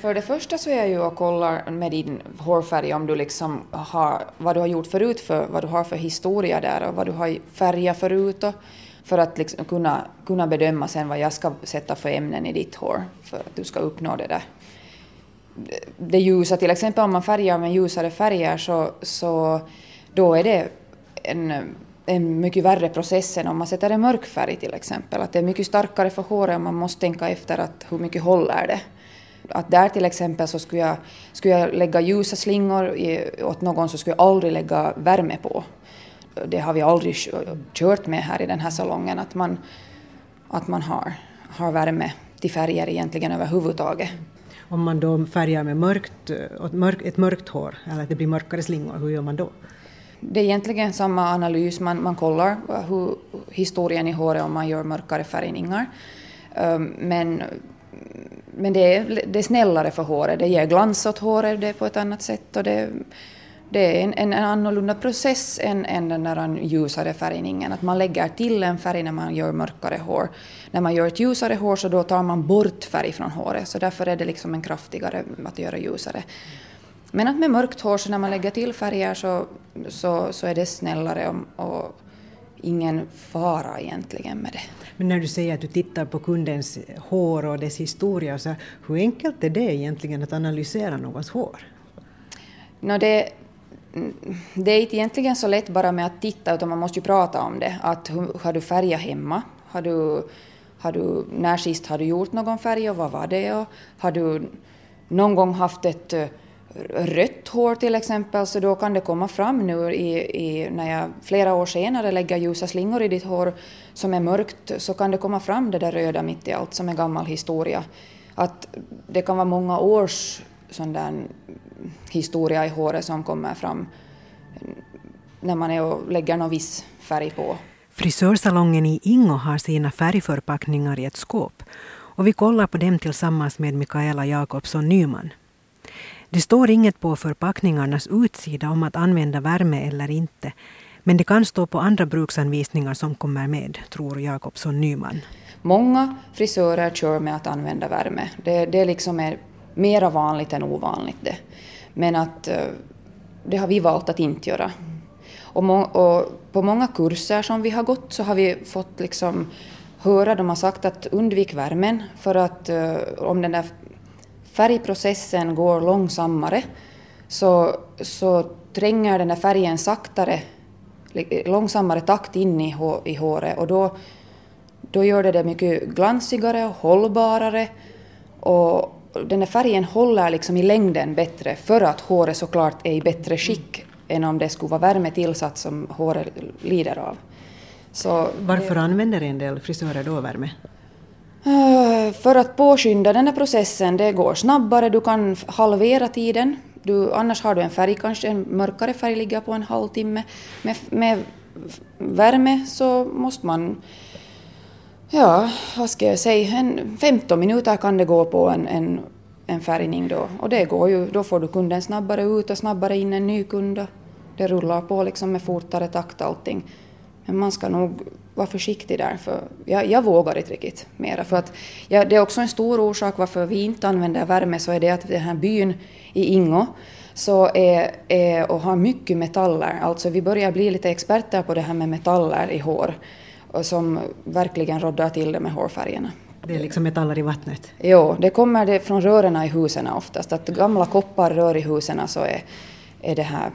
För det första så är jag ju och kollar med din hårfärg om du liksom har, vad du har gjort förut, för, vad du har för historia där och vad du har färgat förut och för att liksom kunna, kunna bedöma sen vad jag ska sätta för ämnen i ditt hår för att du ska uppnå det där. Det ljusa, till exempel om man färgar med ljusare färger så, så då är det en, en mycket värre process än om man sätter en mörk färg till exempel. Att det är mycket starkare för håret och man måste tänka efter att hur mycket håller det. Att där till exempel så skulle jag, skulle jag lägga ljusa slingor i, åt någon så skulle jag aldrig lägga värme på. Det har vi aldrig kört med här i den här salongen, att man, att man har, har värme till färger egentligen överhuvudtaget. Om man då färgar med mörkt, ett mörkt hår, eller att det blir mörkare slingor, hur gör man då? Det är egentligen samma analys, man, man kollar hur historien i håret om man gör mörkare färgningar. Um, men men det är, det är snällare för håret, det ger glans åt håret det på ett annat sätt och det, det är en, en, en annorlunda process än, än den där ljusare färgningen. Att man lägger till en färg när man gör mörkare hår. När man gör ett ljusare hår så då tar man bort färg från håret, så därför är det liksom en kraftigare att göra ljusare. Men att med mörkt hår, så när man lägger till färger så, så, så är det snällare och, och ingen fara egentligen med det. Men när du säger att du tittar på kundens hår och dess historia, så hur enkelt är det egentligen att analysera någons hår? No, det, det är inte egentligen så lätt bara med att titta, utan man måste ju prata om det. Att, har du färgat hemma? Har du, har du, när sist har du gjort någon färg och vad var det? Och har du någon gång haft ett rött hår till exempel, så då kan det komma fram nu i, i, när jag flera år senare lägger ljusa slingor i ditt hår som är mörkt, så kan det komma fram det där röda mitt i allt som är gammal historia. Att det kan vara många års sån där historia i håret som kommer fram när man är och lägger någon viss färg på. Frisörsalongen i Ingo har sina färgförpackningar i ett skåp och vi kollar på dem tillsammans med Mikaela Jakobsson Nyman. Det står inget på förpackningarnas utsida om att använda värme eller inte. Men det kan stå på andra bruksanvisningar som kommer med, tror Jakobsson Nyman. Många frisörer kör med att använda värme. Det, det liksom är mera vanligt än ovanligt det. Men att eh, det har vi valt att inte göra. Och, må, och, på många kurser som vi har gått så har vi fått liksom höra, de har sagt att undvik värmen för att uh, om den där färgprocessen går långsammare så, så tränger den där färgen saktare, långsammare takt in i, i håret och då, då gör det det mycket glansigare och hållbarare och den där färgen håller liksom i längden bättre för att håret såklart är i bättre skick än om det skulle vara värme tillsatt som håret lider av. Så Varför det, använder en del frisörer då värme? Eh, för att påskynda den här processen, det går snabbare, du kan halvera tiden. Du, annars har du en färg, kanske en mörkare färg ligger på en halvtimme. Med, med värme så måste man, ja, vad ska jag säga, en 15 minuter kan det gå på en, en, en färgning då. Och det går ju, då får du kunden snabbare ut och snabbare in en ny kund. Det rullar på liksom med fortare takt allting. Men man ska nog vara försiktig där, för jag, jag vågar inte riktigt mera. För att, ja, det är också en stor orsak varför vi inte använder värme, så är det att den här byn i Ingo så är, är, och har mycket metaller. Alltså vi börjar bli lite experter på det här med metaller i hår, och som verkligen roddar till det med hårfärgerna. Det är liksom metaller i vattnet? Jo, det kommer det från rören i husen oftast. Att gamla kopparrör i husen så är, är det här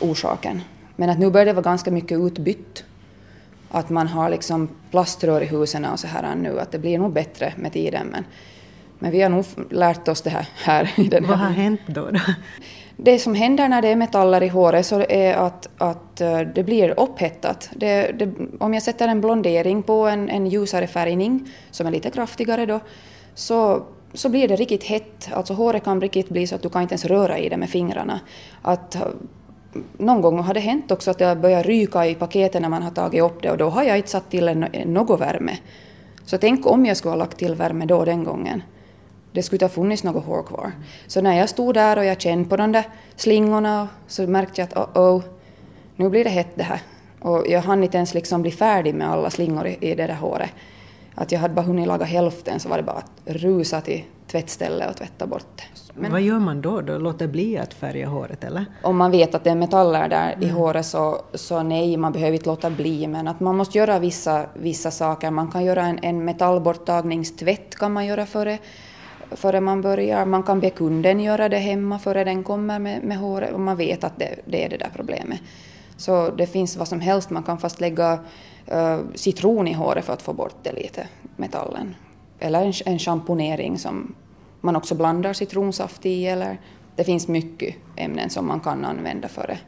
orsaken. Men att nu börjar det vara ganska mycket utbytt att man har liksom plaströr i husen och så här nu, att det blir nog bättre med tiden. Men, men vi har nog lärt oss det här. här i den Vad har hänt då, då? Det som händer när det är metaller i håret så är att, att eh, det blir upphettat. Det, det, om jag sätter en blondering på en, en ljusare färgning, som är lite kraftigare då, så, så blir det riktigt hett. Alltså håret kan riktigt bli så att du kan inte ens röra i det med fingrarna. Att någon gång har det hänt också att det har börjat ryka i paketet när man har tagit upp det och då har jag inte satt till en, någon värme. Så tänk om jag skulle ha lagt till värme då den gången. Det skulle inte ha funnits något hår kvar. Så när jag stod där och jag kände på de där slingorna så märkte jag att oh, oh nu blir det hett det här. Och jag hann inte ens liksom bli färdig med alla slingor i, i det där håret att jag hade bara hunnit laga hälften så var det bara att rusa till tvättstället och tvätta bort det. Men vad gör man då? då? Låter bli att färga håret eller? Om man vet att det är metaller där mm. i håret så, så nej, man behöver inte låta bli. Men att man måste göra vissa, vissa saker. Man kan göra en, en metallborttagningstvätt kan man göra före, före man börjar. Man kan be kunden göra det hemma före den kommer med, med håret. Och man vet att det, det är det där problemet. Så det finns vad som helst. Man kan fast lägga uh, citron i håret för att få bort det lite, metallen. Eller en, en schamponering som man också blandar citronsaft i. Eller det finns mycket ämnen som man kan använda för det.